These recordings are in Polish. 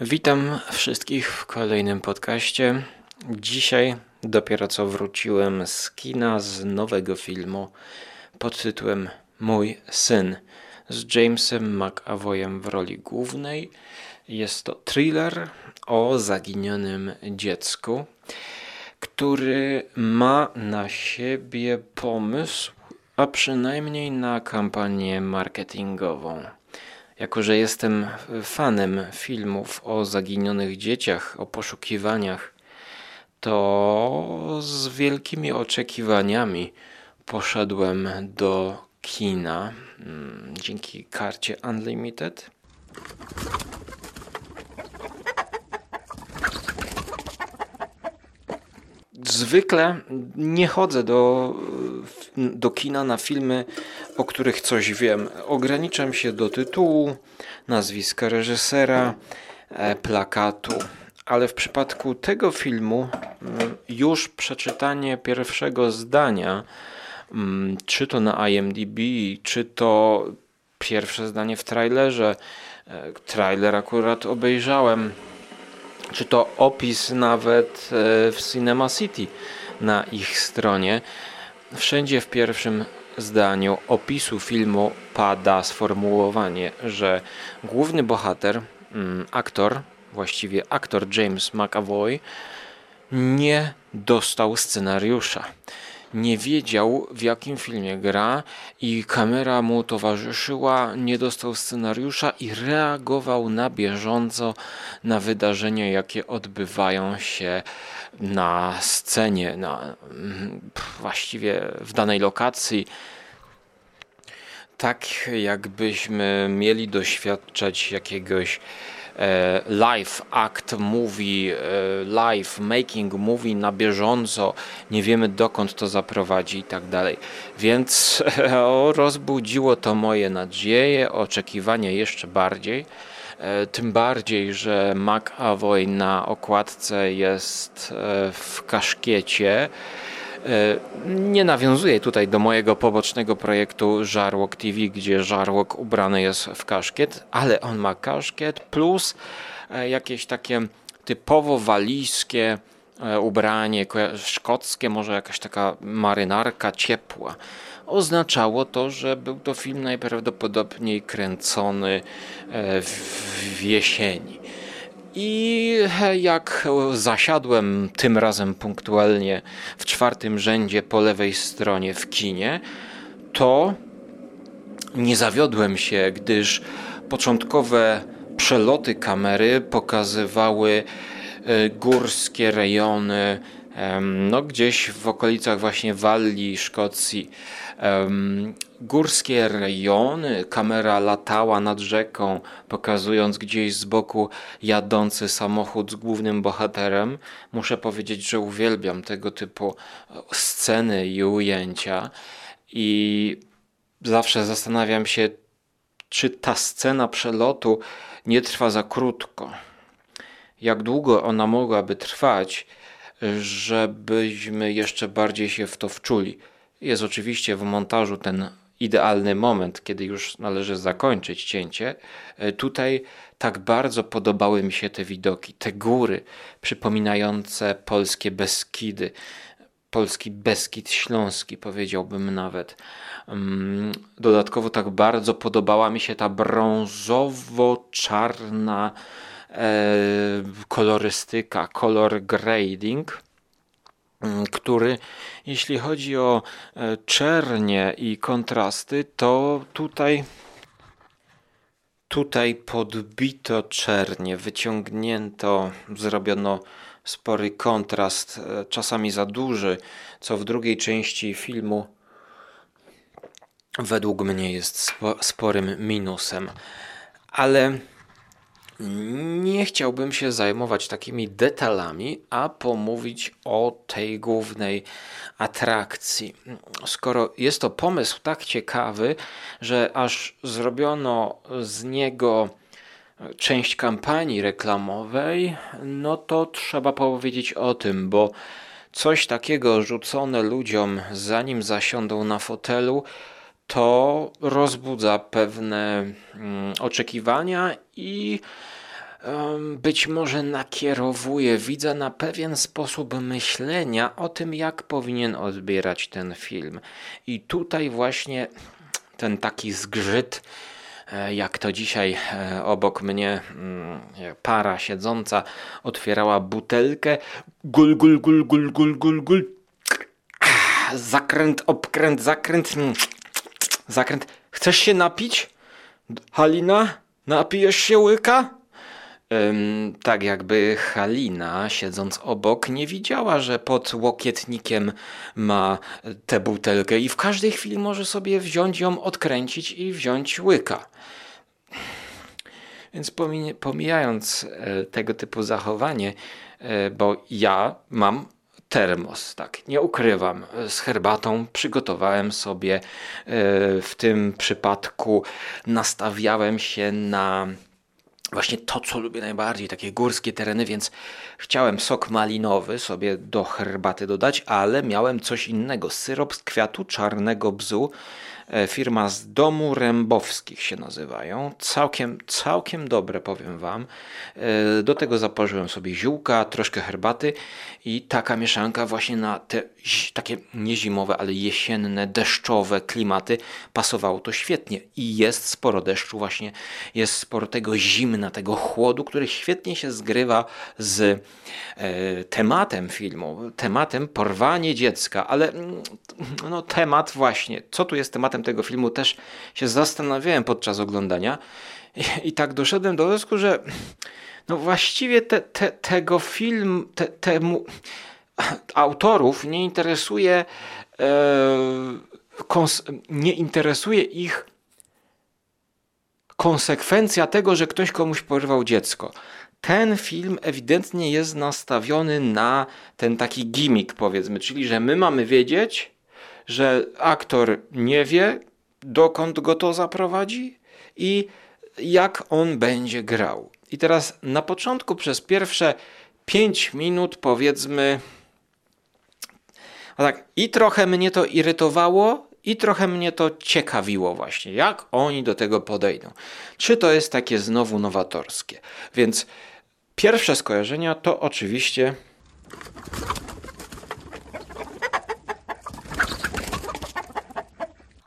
Witam wszystkich w kolejnym podcaście. Dzisiaj dopiero co wróciłem z kina z nowego filmu pod tytułem Mój syn z Jamesem McAvoyem w roli głównej. Jest to thriller o zaginionym dziecku, który ma na siebie pomysł, a przynajmniej na kampanię marketingową. Jako, że jestem fanem filmów o zaginionych dzieciach, o poszukiwaniach, to z wielkimi oczekiwaniami poszedłem do kina mm, dzięki karcie Unlimited. Zwykle nie chodzę do, do kina na filmy, o których coś wiem. Ograniczam się do tytułu, nazwiska reżysera, e, plakatu. Ale w przypadku tego filmu mm, już przeczytanie pierwszego zdania, mm, czy to na IMDb, czy to pierwsze zdanie w trailerze, e, trailer akurat obejrzałem, czy to opis nawet e, w Cinema City na ich stronie. Wszędzie w pierwszym zdaniu opisu filmu pada sformułowanie, że główny bohater, mm, aktor, właściwie aktor James McAvoy, nie dostał scenariusza nie wiedział w jakim filmie gra i kamera mu towarzyszyła, nie dostał scenariusza i reagował na bieżąco na wydarzenia, jakie odbywają się na scenie, na, właściwie w danej lokacji. Tak jakbyśmy mieli doświadczać jakiegoś live act movie, e, live making movie na bieżąco, nie wiemy dokąd to zaprowadzi i tak dalej. Więc rozbudziło to moje nadzieje, oczekiwania jeszcze bardziej. E, tym bardziej, że McAvoy na okładce jest w kaszkiecie. E, nie nawiązuję tutaj do mojego pobocznego projektu Żarłok TV, gdzie Żarłok ubrany jest w kaszkiet, ale on ma kaszkiet plus e, jakieś takie typowo walijskie e, ubranie, szkockie, może jakaś taka marynarka ciepła. Oznaczało to, że był to film najprawdopodobniej kręcony w jesieni. I jak zasiadłem tym razem punktualnie w czwartym rzędzie po lewej stronie w kinie, to nie zawiodłem się, gdyż początkowe przeloty kamery pokazywały e, górskie rejony, no gdzieś w okolicach właśnie Walii, Szkocji górskie rejony. Kamera latała nad rzeką, pokazując gdzieś z boku jadący samochód z głównym bohaterem. Muszę powiedzieć, że uwielbiam tego typu sceny i ujęcia. I zawsze zastanawiam się, czy ta scena przelotu nie trwa za krótko. Jak długo ona mogłaby trwać, żebyśmy jeszcze bardziej się w to wczuli. Jest oczywiście w montażu ten idealny moment, kiedy już należy zakończyć cięcie. E, tutaj tak bardzo podobały mi się te widoki, te góry przypominające polskie Beskidy. Polski Beskid Śląski, powiedziałbym nawet. Mm, dodatkowo tak bardzo podobała mi się ta brązowo-czarna e, kolorystyka, color grading który jeśli chodzi o e, czernie i kontrasty, to tutaj tutaj podbito czernie, wyciągnięto, zrobiono spory kontrast, e, czasami za duży, co w drugiej części filmu według mnie jest sporym minusem. Ale nie chciałbym się zajmować takimi detalami, a pomówić o tej głównej atrakcji. Skoro jest to pomysł tak ciekawy, że aż zrobiono z niego część kampanii reklamowej, no to trzeba powiedzieć o tym, bo coś takiego rzucone ludziom zanim zasiądą na fotelu, to rozbudza pewne mm, oczekiwania i być może nakierowuje widza na pewien sposób myślenia o tym, jak powinien odbierać ten film. I tutaj właśnie ten taki zgrzyt, e, jak to dzisiaj e, obok mnie mm, para siedząca otwierała butelkę, gul, gul, gul, gul, gul, gul, gul, zakręt, obkręt, zakręt, mm, zakręt. Chcesz się napić? Halina, napijesz się łyka? tak jakby Halina, siedząc obok, nie widziała, że pod łokietnikiem ma tę butelkę i w każdej chwili może sobie wziąć ją, odkręcić i wziąć łyka. Więc pomijając e, tego typu zachowanie, e, bo ja mam termos, tak, nie ukrywam, z herbatą przygotowałem sobie e, w tym przypadku, nastawiałem się na właśnie to, co lubię najbardziej, takie górskie tereny, więc chciałem sok malinowy sobie do herbaty dodać, ale miałem coś innego, syrop z kwiatu czarnego bzu, firma z domu Rębowskich się nazywają. Całkiem, całkiem dobre, powiem Wam. E, do tego zaparzyłem sobie ziółka, troszkę herbaty i taka mieszanka właśnie na te takie nie zimowe, ale jesienne, deszczowe klimaty pasowało to świetnie. I jest sporo deszczu właśnie, jest sporo tego zimna, tego chłodu, który świetnie się zgrywa z e, tematem filmu, tematem porwanie dziecka, ale mm, no temat właśnie, co tu jest tematem tego filmu, też się zastanawiałem podczas oglądania i, i tak doszedłem do wniosku, że no właściwie te, te, tego film, te, temu autorów nie interesuje e, nie interesuje ich konsekwencja tego, że ktoś komuś porwał dziecko. Ten film ewidentnie jest nastawiony na ten taki gimmick, powiedzmy, czyli że my mamy wiedzieć, że aktor nie wie, dokąd go to zaprowadzi i jak on będzie grał. I teraz na początku przez pierwsze 5 minut powiedzmy a tak i trochę mnie to irytowało i trochę mnie to ciekawiło właśnie, jak oni do tego podejdą. Czy to jest takie znowu nowatorskie? Więc pierwsze skojarzenia to oczywiście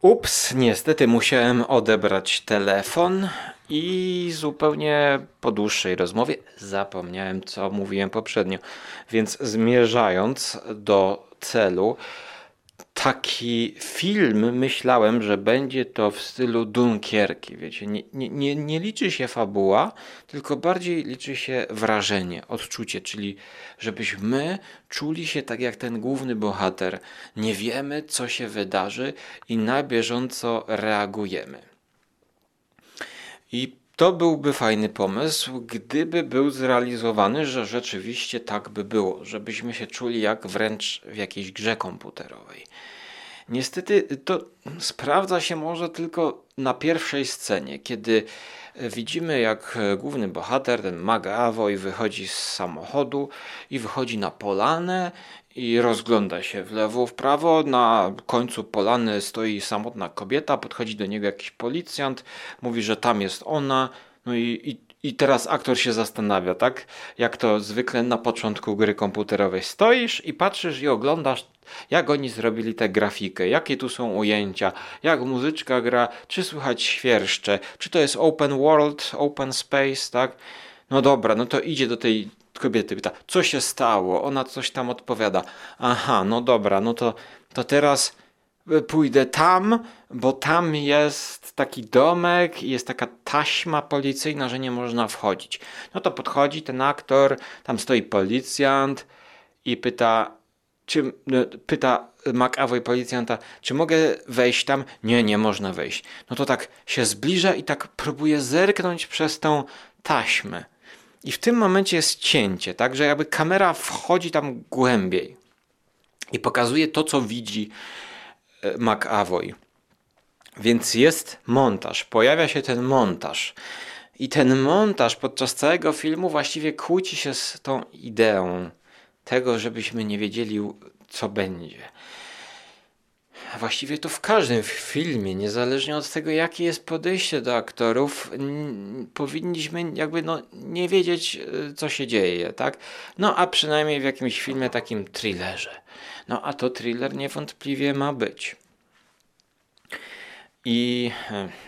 Ups, niestety musiałem odebrać telefon i zupełnie po dłuższej rozmowie zapomniałem, co mówiłem poprzednio. Więc zmierzając do celu, taki film myślałem, że będzie to w stylu Dunkierki, wiecie, nie, nie, nie, liczy się fabuła, tylko bardziej liczy się wrażenie, odczucie, czyli żebyśmy czuli się tak jak ten główny bohater. Nie wiemy, co się wydarzy i na bieżąco reagujemy. I to byłby fajny pomysł, gdyby był zrealizowany, że rzeczywiście tak by było, żebyśmy się czuli jak wręcz w jakiejś grze komputerowej. Niestety to sprawdza się może tylko na pierwszej scenie, kiedy widzimy jak główny bohater, ten Magawoj, wychodzi z samochodu i wychodzi na polanę i rozgląda się w lewo, w prawo. Na końcu polany stoi samotna kobieta, podchodzi do niego jakiś policjant, mówi, że tam jest ona. No i, i, i teraz aktor się zastanawia, tak? Jak to zwykle na początku gry komputerowej. Stoisz i patrzysz i oglądasz, jak oni zrobili tę grafikę, jakie tu są ujęcia, jak muzyczka gra, czy słychać świerszcze, czy to jest open world, open space, tak? No dobra, no to idzie do tej kobiety, pyta, co się stało? Ona coś tam odpowiada. Aha, no dobra, no to, to teraz e, pójdę tam, bo tam jest taki domek i jest taka taśma policyjna, że nie można wchodzić. No to podchodzi ten aktor, tam stoi policjant i pyta, czy no, pyta McAvoy policjanta, czy mogę wejść tam? Nie, nie można wejść. No to tak się zbliża i tak próbuje zerknąć przez tą taśmę. I w tym momencie jest cięcie, tak, że jakby kamera wchodzi tam głębiej i pokazuje to, co widzi e, McAvoy. Więc jest montaż, pojawia się ten montaż. I ten montaż podczas całego filmu właściwie kłóci się z tą ideą tego, żebyśmy nie wiedzieli, co będzie. Właściwie to w każdym filmie, niezależnie od tego, jakie jest podejście do aktorów, powinniśmy jakby no, nie wiedzieć, y, co się dzieje, tak? No a przynajmniej w jakimś filmie takim thrillerze. No a to thriller niewątpliwie ma być. I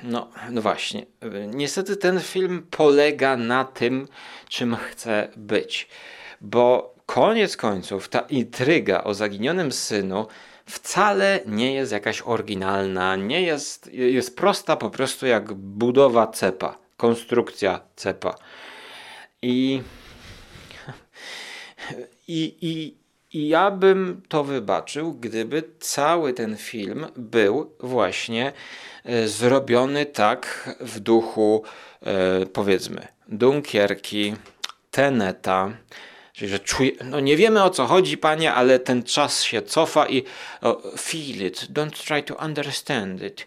no, no właśnie, niestety ten film polega na tym, czym chce być, bo koniec końców ta intryga o zaginionym synu wcale nie jest jakaś oryginalna, nie jest, jest prosta po prostu jak budowa cepa, konstrukcja cepa. I, i, i, i ja bym to wybaczył, gdyby cały ten film był właśnie e, zrobiony tak w duchu, e, powiedzmy, Dunkierki, Teneta, Czyli, że czuje, no nie wiemy o co chodzi, panie, ale ten czas się cofa i oh, feel it, don't try to understand it,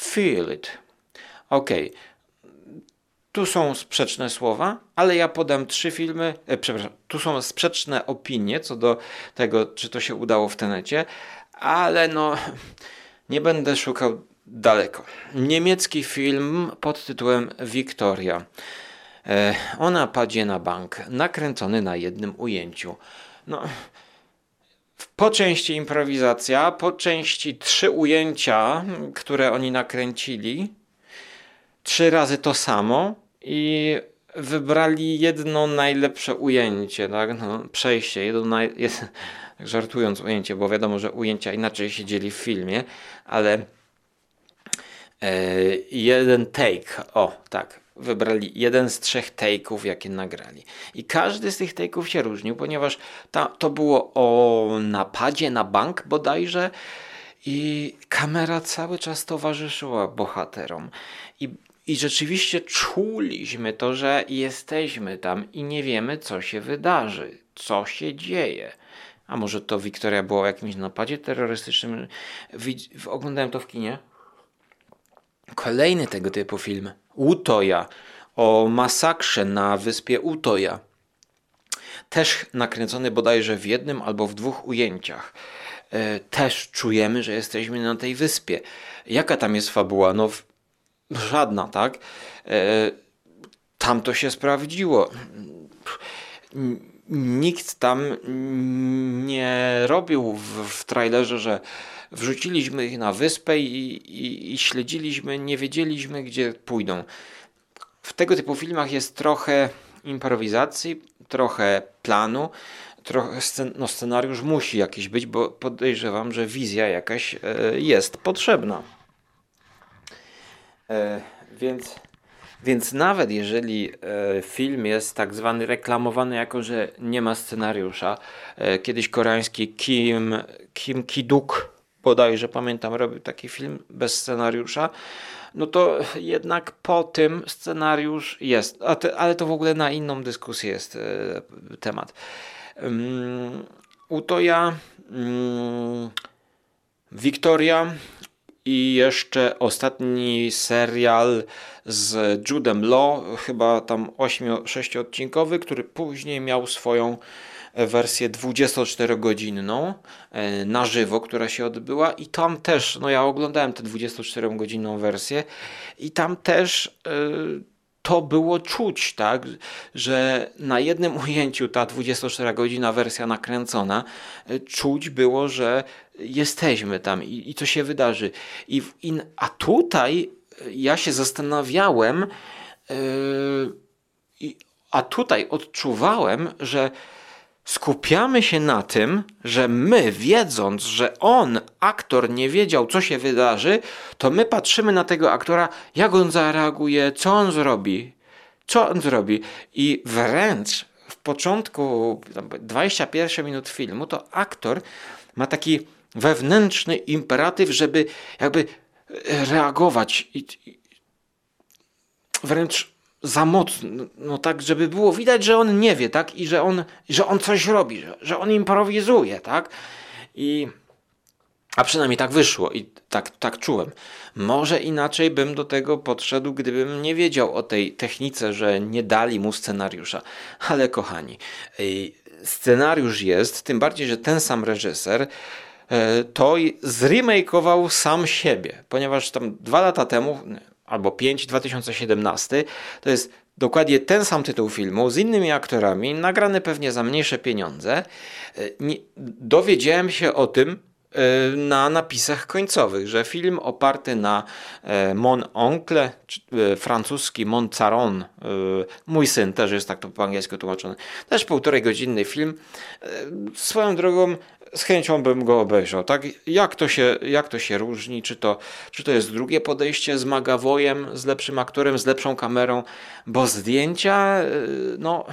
feel it. Okay. Tu są sprzeczne słowa, ale ja podam trzy filmy, e, przepraszam, tu są sprzeczne opinie co do tego, czy to się udało w tenecie, ale no nie będę szukał daleko. Niemiecki film pod tytułem Wiktoria. E, o napadzie na bank, nakręcony na jednym ujęciu. No, po części improwizacja, po części trzy ujęcia, które oni nakręcili, trzy razy to samo i wybrali jedno najlepsze ujęcie, tak? No, przejście, jedno naj... żartując ujęcie, bo wiadomo, że ujęcia inaczej się dzieli w filmie, ale e, jeden take, o tak, wybrali jeden z trzech take'ów, jakie nagrali. I każdy z tych take'ów się różnił, ponieważ ta, to było o napadzie na bank bodajże i kamera cały czas towarzyszyła bohaterom. I, i rzeczywiście czuliśmy to, że jesteśmy tam i nie wiemy, co się wydarzy, co się dzieje. A może to Wiktoria była o jakimś napadzie terrorystycznym? Oglądałem to w kinie. Kolejny tego typu film Utoja, o masakrze na wyspie Utoja. Też nakręcony bodajże w jednym albo w dwóch ujęciach. E, też czujemy, że jesteśmy na tej wyspie. Jaka tam jest fabuła? No, żadna, tak? E, tam to się sprawdziło. Nikt tam nie robił w, w trailerze, że wrzuciliśmy ich na wyspę i, i, i śledziliśmy, nie wiedzieliśmy, gdzie pójdą. W tego typu filmach jest trochę improwizacji, trochę planu, trochę scen no scenariusz musi jakiś być, bo podejrzewam, że wizja jakaś e, jest potrzebna. E, więc, więc nawet jeżeli e, film jest tak zwany reklamowany jako, że nie ma scenariusza, e, kiedyś koreański Kim, Kim Ki-duk bodajże pamiętam, robił taki film bez scenariusza, no to jednak po tym scenariusz jest. Te, ale to w ogóle na inną dyskusję jest e, temat. Um, Utoja, um, Wiktoria i jeszcze ostatni serial z Judem Law, chyba tam 8-6 odcinkowy, który później miał swoją wersję 24-godzinną e, na żywo, która się odbyła i tam też, no ja oglądałem tę 24-godzinną wersję i tam też e, to było czuć, tak, że na jednym ujęciu ta 24-godzina wersja nakręcona, e, czuć było, że jesteśmy tam i, i się wydarzy. I, i, a tutaj ja się zastanawiałem, yy, a tutaj odczuwałem, że skupiamy się na tym, że my, wiedząc, że on, aktor, nie wiedział, co się wydarzy, to my patrzymy na tego aktora, jak on zareaguje, co on zrobi. Co on zrobi? I wręcz w początku, 21 minut filmu, to aktor ma taki wewnętrzny imperatyw, żeby jakby reagować i, wręcz za mocno, no tak, żeby było widać, że on nie wie, tak, i że on, że on coś robi, że, że on improwizuje, tak, i a przynajmniej tak wyszło i tak, tak czułem. Może inaczej bym do tego podszedł, gdybym nie wiedział o tej technice, że nie dali mu scenariusza. Ale kochani, scenariusz jest, tym bardziej, że ten sam reżyser e, to zremakeował sam siebie, ponieważ tam dwa lata temu, albo 5, 2017, to jest dokładnie ten sam tytuł filmu z innymi aktorami, nagrany pewnie za mniejsze pieniądze. E, dowiedziałem się o tym e, na napisach końcowych, że film oparty na Mon Oncle, francuski Mon Caron, mój syn też jest tak to po angielsku tłumaczony, też półtorej godzinny film. Swoją drogą z chęcią bym go obejrzał. Tak? Jak, to się, jak to się różni? Czy to, czy to jest drugie podejście z Magavojem, z lepszym aktorem, z lepszą kamerą? Bo zdjęcia, y, no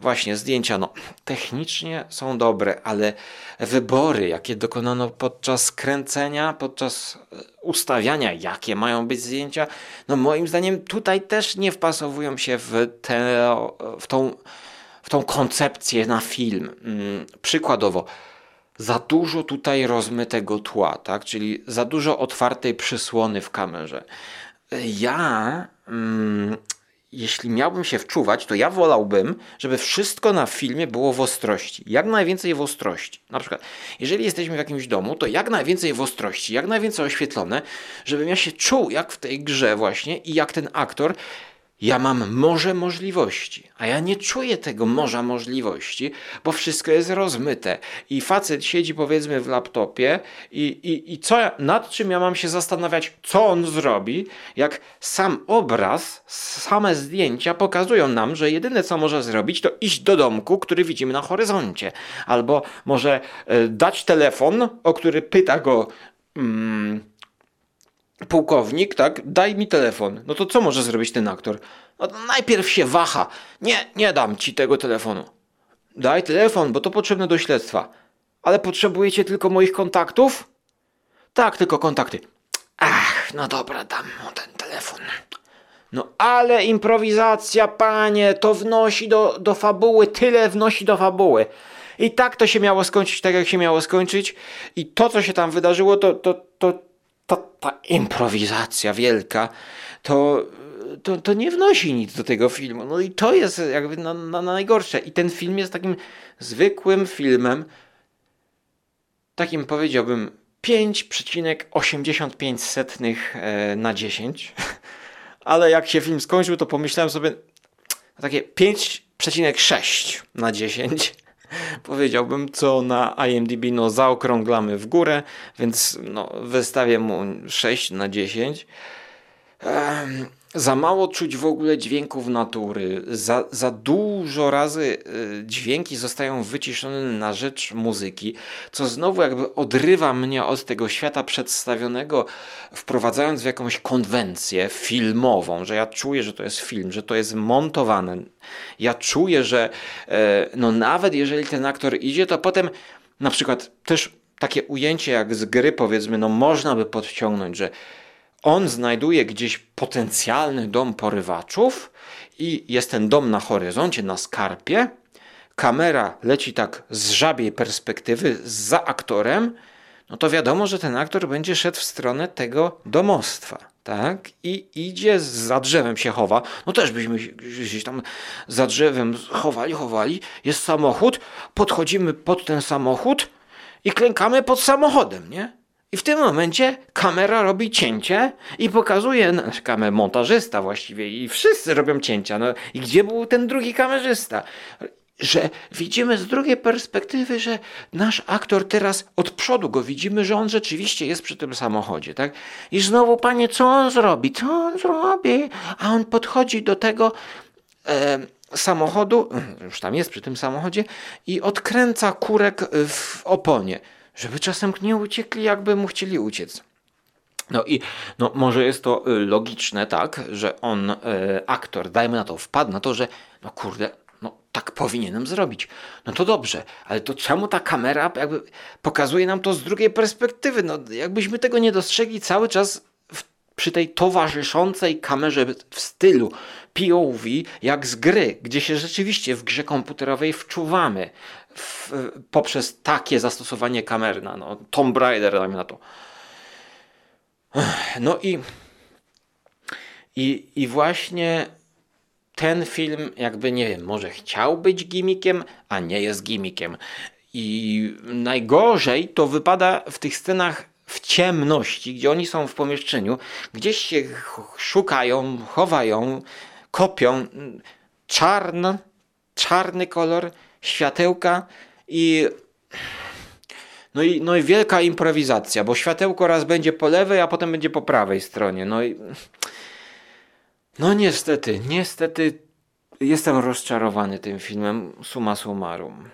właśnie, zdjęcia no, technicznie są dobre, ale wybory, jakie dokonano podczas kręcenia, podczas y, ustawiania, jakie mają być zdjęcia, no moim zdaniem tutaj też nie wpasowują się w, te, w, tą, w tą koncepcję na film. Mm, przykładowo, za dużo tutaj rozmytego tła, tak? czyli za dużo otwartej przysłony w kamerze. Ja, mm, jeśli miałbym się wczuwać, to ja wolałbym, żeby wszystko na filmie było w ostrości. Jak najwięcej w ostrości. Na przykład, jeżeli jesteśmy w jakimś domu, to jak najwięcej w ostrości, jak najwięcej oświetlone, żebym ja się czuł jak w tej grze właśnie i jak ten aktor ja mam morze możliwości, a ja nie czuję tego morza możliwości, bo wszystko jest rozmyte. I facet siedzi powiedzmy w laptopie i, i, i co, nad czym ja mam się zastanawiać, co on zrobi, jak sam obraz, same zdjęcia pokazują nam, że jedyne co może zrobić, to iść do domku, który widzimy na horyzoncie. Albo może y, dać telefon, o który pyta go... Mm, pułkownik, tak, daj mi telefon. No to co może zrobić ten aktor? No najpierw się waha. Nie, nie dam ci tego telefonu. Daj telefon, bo to potrzebne do śledztwa. Ale potrzebujecie tylko moich kontaktów? Tak, tylko kontakty. Ach, no dobra, dam mu ten telefon. No ale improwizacja, panie, to wnosi do, do fabuły, tyle wnosi do fabuły. I tak to się miało skończyć tak, jak się miało skończyć. I to, co się tam wydarzyło, to, to, to ta, ta improwizacja wielka, to, to, to nie wnosi nic do tego filmu. No i to jest jakby na, na, na najgorsze. I ten film jest takim zwykłym filmem, takim powiedziałbym 5,85 e, na 10. Ale jak się film skończył, to pomyślałem sobie takie 5,6 na 10 powiedziałbym, co na IMDb no, zaokrąglamy w górę, więc no, wystawię mu 6 na 10. Um, za mało czuć w ogóle dźwięków natury, za, za dużo razy y, dźwięki zostają wyciszone na rzecz muzyki, co znowu jakby odrywa mnie od tego świata przedstawionego, wprowadzając w jakąś konwencję filmową, że ja czuję, że to jest film, że to jest montowane. Ja czuję, że e, no nawet jeżeli ten aktor idzie, to potem na przykład też takie ujęcie jak z gry powiedzmy, no można by podciągnąć, że on znajduje gdzieś potencjalny dom porywaczów i jest ten dom na horyzoncie, na skarpie. Kamera leci tak z żabiej perspektywy za aktorem, no to wiadomo, że ten aktor będzie szedł w stronę tego domostwa, tak? I idzie za drzewem się chowa. No też byśmy gdzieś tam za drzewem chowali, chowali. Jest samochód, podchodzimy pod ten samochód i klękamy pod samochodem, nie? I w tym momencie kamera robi cięcie i pokazuje, no, kamer montażysta właściwie i wszyscy robią cięcia. No, I gdzie był ten drugi kamerzysta? Że widzimy z drugiej perspektywy, że nasz aktor teraz od przodu go widzimy, że on rzeczywiście jest przy tym samochodzie, tak? I znowu, panie, co on zrobi? Co on zrobi? A on podchodzi do tego e, samochodu, już tam jest przy tym samochodzie, i odkręca kurek w oponie żeby czasem nie uciekli, jakby mu chcieli uciec. No i no, może jest to y, logiczne, tak, że on, y, aktor, dajmy na to, wpadł na to, że no kurde, no tak powinienem zrobić. No to dobrze, ale to czemu ta kamera jakby pokazuje nam to z drugiej perspektywy? No jakbyśmy tego nie dostrzegli cały czas w, przy tej towarzyszącej kamerze w stylu POV, jak z gry, gdzie się rzeczywiście w grze komputerowej wczuwamy w, poprzez takie zastosowanie kamery. No, Tomb Raider, dajmy na to. No i, i, i właśnie ten film, jakby nie wiem, może chciał być gimikiem, a nie jest gimikiem. I najgorzej to wypada w tych scenach w ciemności, gdzie oni są w pomieszczeniu, gdzieś się szukają, chowają, kopią. Czarny, czarny kolor, światełka i no i, no i wielka improwizacja, bo światełko raz będzie po lewej, a potem będzie po prawej stronie. No i no niestety, niestety jestem rozczarowany tym filmem summa summarum.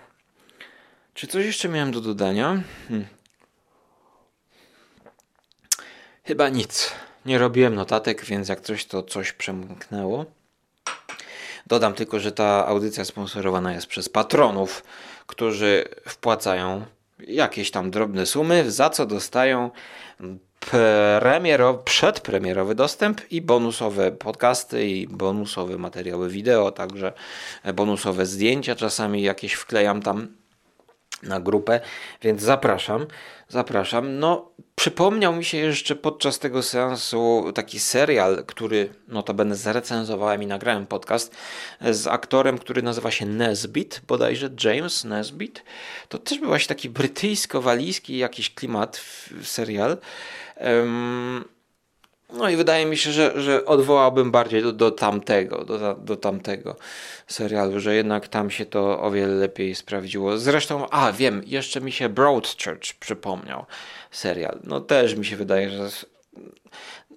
Czy coś jeszcze miałem do dodania? Hmm. Chyba nic. Nie robiłem notatek, więc jak coś, to coś przemknęło. Dodam tylko, że ta audycja sponsorowana jest przez patronów, którzy wpłacają jakieś tam drobne sumy, za co dostają premierowy, przedpremierowy dostęp i bonusowe podcasty i bonusowe materiały wideo, także bonusowe zdjęcia czasami jakieś wklejam tam na grupę, więc zapraszam, zapraszam. No, przypomniał mi się jeszcze podczas tego seansu taki serial, który notabene zrecenzowałem i nagrałem podcast z aktorem, który nazywa się Nesbit, bodajże James Nesbit. To też był właśnie taki brytyjsko-walijski jakiś klimat serial. Um, no i wydaje mi się, że, że odwołałbym bardziej do, do tamtego, do, do tamtego serialu, że jednak tam się to o wiele lepiej sprawdziło. Zresztą, a wiem, jeszcze mi się Broadchurch przypomniał serial. No też mi się wydaje, że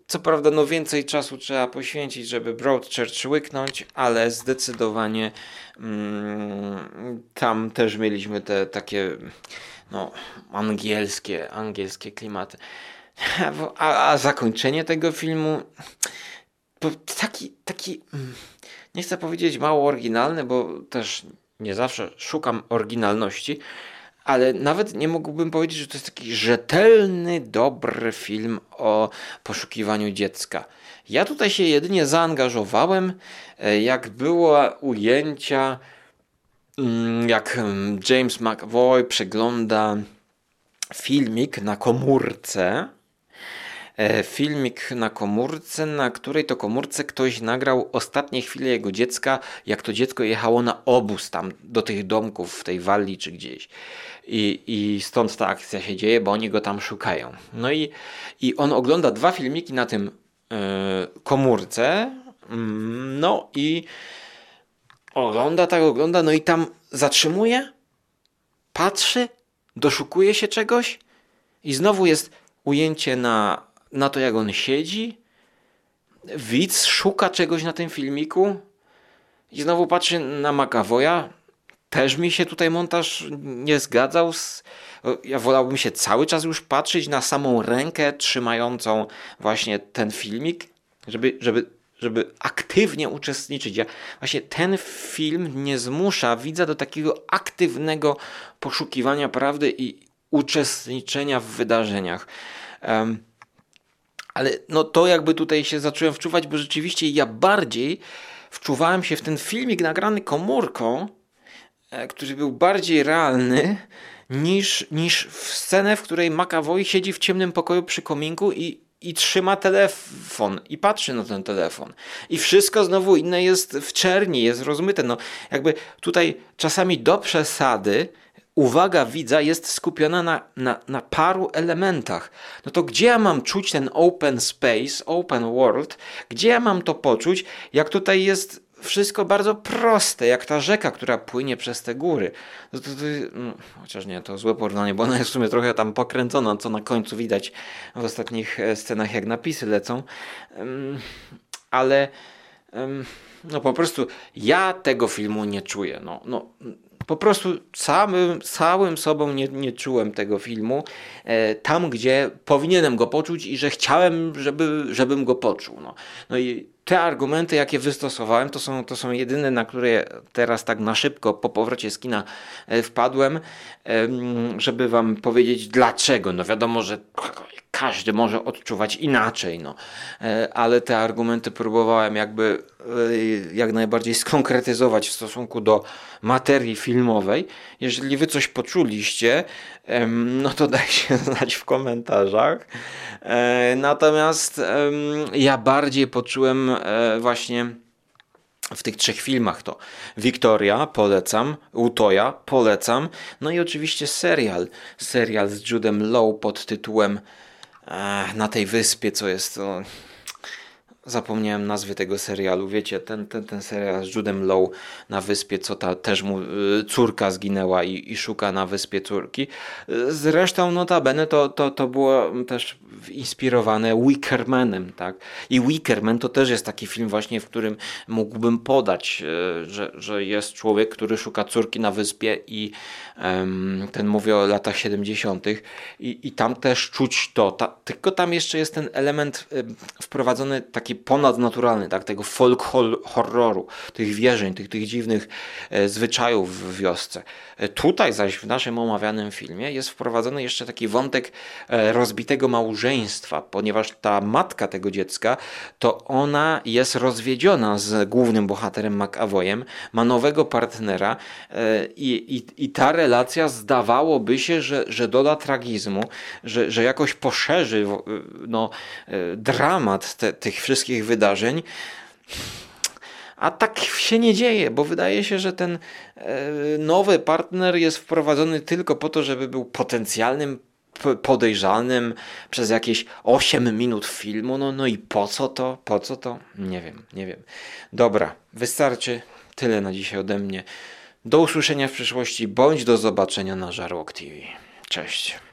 co prawda no więcej czasu trzeba poświęcić, żeby Broadchurch łyknąć, ale zdecydowanie mm, tam też mieliśmy te takie no angielskie, angielskie klimaty. A, a zakończenie tego filmu taki, taki, mm, nie chcę powiedzieć mało oryginalny, bo też nie zawsze szukam oryginalności, ale nawet nie mógłbym powiedzieć, że to jest taki rzetelny, dobry film o poszukiwaniu dziecka. Ja tutaj się jedynie zaangażowałem, e, jak było ujęcia, mm, jak mm, James McAvoy przegląda filmik na komórce filmik na komórce, na której to komórce ktoś nagrał ostatnie chwile jego dziecka, jak to dziecko jechało na obóz tam do tych domków w tej Walii czy gdzieś. I, I stąd ta akcja się dzieje, bo oni go tam szukają. No i, i on ogląda dwa filmiki na tym yy, komórce. Yy, no i ogląda, tak ogląda, no i tam zatrzymuje, patrzy, doszukuje się czegoś i znowu jest ujęcie na na to, jak on siedzi. Widz szuka czegoś na tym filmiku i znowu patrzy na McAvoya. Też mi się tutaj montaż nie zgadzał. Z... Ja wolałbym się cały czas już patrzeć na samą rękę trzymającą właśnie ten filmik, żeby, żeby, żeby aktywnie uczestniczyć. Ja, właśnie ten film nie zmusza widza do takiego aktywnego poszukiwania prawdy i uczestniczenia w wydarzeniach. Um, ale no to jakby tutaj się zacząłem wczuwać, bo rzeczywiście ja bardziej wczuwałem się w ten filmik nagrany komórką, e, który był bardziej realny niż, niż w scenę, w której McAvoy siedzi w ciemnym pokoju przy kominku i, i trzyma telefon i patrzy na ten telefon. I wszystko znowu inne jest w czerni, jest rozmyte. No, jakby tutaj czasami do przesady uwaga widza jest skupiona na, na, na paru elementach. No to gdzie ja mam czuć ten open space, open world? Gdzie ja mam to poczuć, jak tutaj jest wszystko bardzo proste, jak ta rzeka, która płynie przez te góry. No to, to, no, chociaż nie, to złe porównanie, bo ona jest w sumie trochę tam pokręcona, co na końcu widać w ostatnich e, scenach, jak napisy lecą. Ale no po prostu ja tego filmu nie czuję. No, no, po prostu samym, całym sobą nie, nie czułem tego filmu e, tam, gdzie powinienem go poczuć i że chciałem, żeby, żebym go poczuł. No, no i te argumenty, jakie wystosowałem, to są, to są jedyne, na które teraz tak na szybko po powrocie z kina e, wpadłem, żeby wam powiedzieć dlaczego. No wiadomo, że każdy może odczuwać inaczej, no. E, ale te argumenty próbowałem jakby e, jak najbardziej skonkretyzować w stosunku do materii filmowej. Jeżeli wy coś poczuliście, no to dajcie znać w komentarzach. E, natomiast ja bardziej poczułem właśnie w tych trzech filmach to Victoria, polecam, Utoja, polecam, no i oczywiście serial, serial z Judem Lowe pod tytułem Na tej wyspie, co jest... O, Zapomniałem nazwy tego serialu. Wiecie, ten, ten, ten serial z Judem Lowe na wyspie, co ta też mu y, córka zginęła i, i szuka na wyspie córki. Zresztą, notabene, to, to, to było też inspirowane Wickermanem, tak? I Wickerman to też jest taki film właśnie, w którym mógłbym podać, y, że, że jest człowiek, który szuka córki na wyspie i um, ten mówię o latach 70. I, i tam też czuć to. Ta, tylko tam jeszcze jest ten element y, wprowadzony taki ponadnaturalny, tak, tego folk horroru, tych wierzeń, tych, tych dziwnych e, zwyczajów w wiosce. E, tutaj zaś w naszym omawianym filmie jest wprowadzony jeszcze taki wątek e, rozbitego małżeństwa, ponieważ ta matka tego dziecka, to ona jest rozwiedziona z głównym bohaterem McAvoyem, ma nowego partnera i, i, i ta relacja zdawałoby się, że, że doda tragizmu, że, że jakoś poszerzy no, dramat te, tych wszystkich wszystkich wydarzeń. A tak się nie dzieje, bo wydaje się, że ten e, nowy partner jest wprowadzony tylko po to, żeby był potencjalnym podejrzanym przez jakieś 8 minut filmu. No, no i po co to? Po co to? Nie wiem, nie wiem. Dobra, wystarczy. Tyle na dzisiaj ode mnie. Do usłyszenia w przyszłości, bądź do zobaczenia na Żarłok TV. Cześć.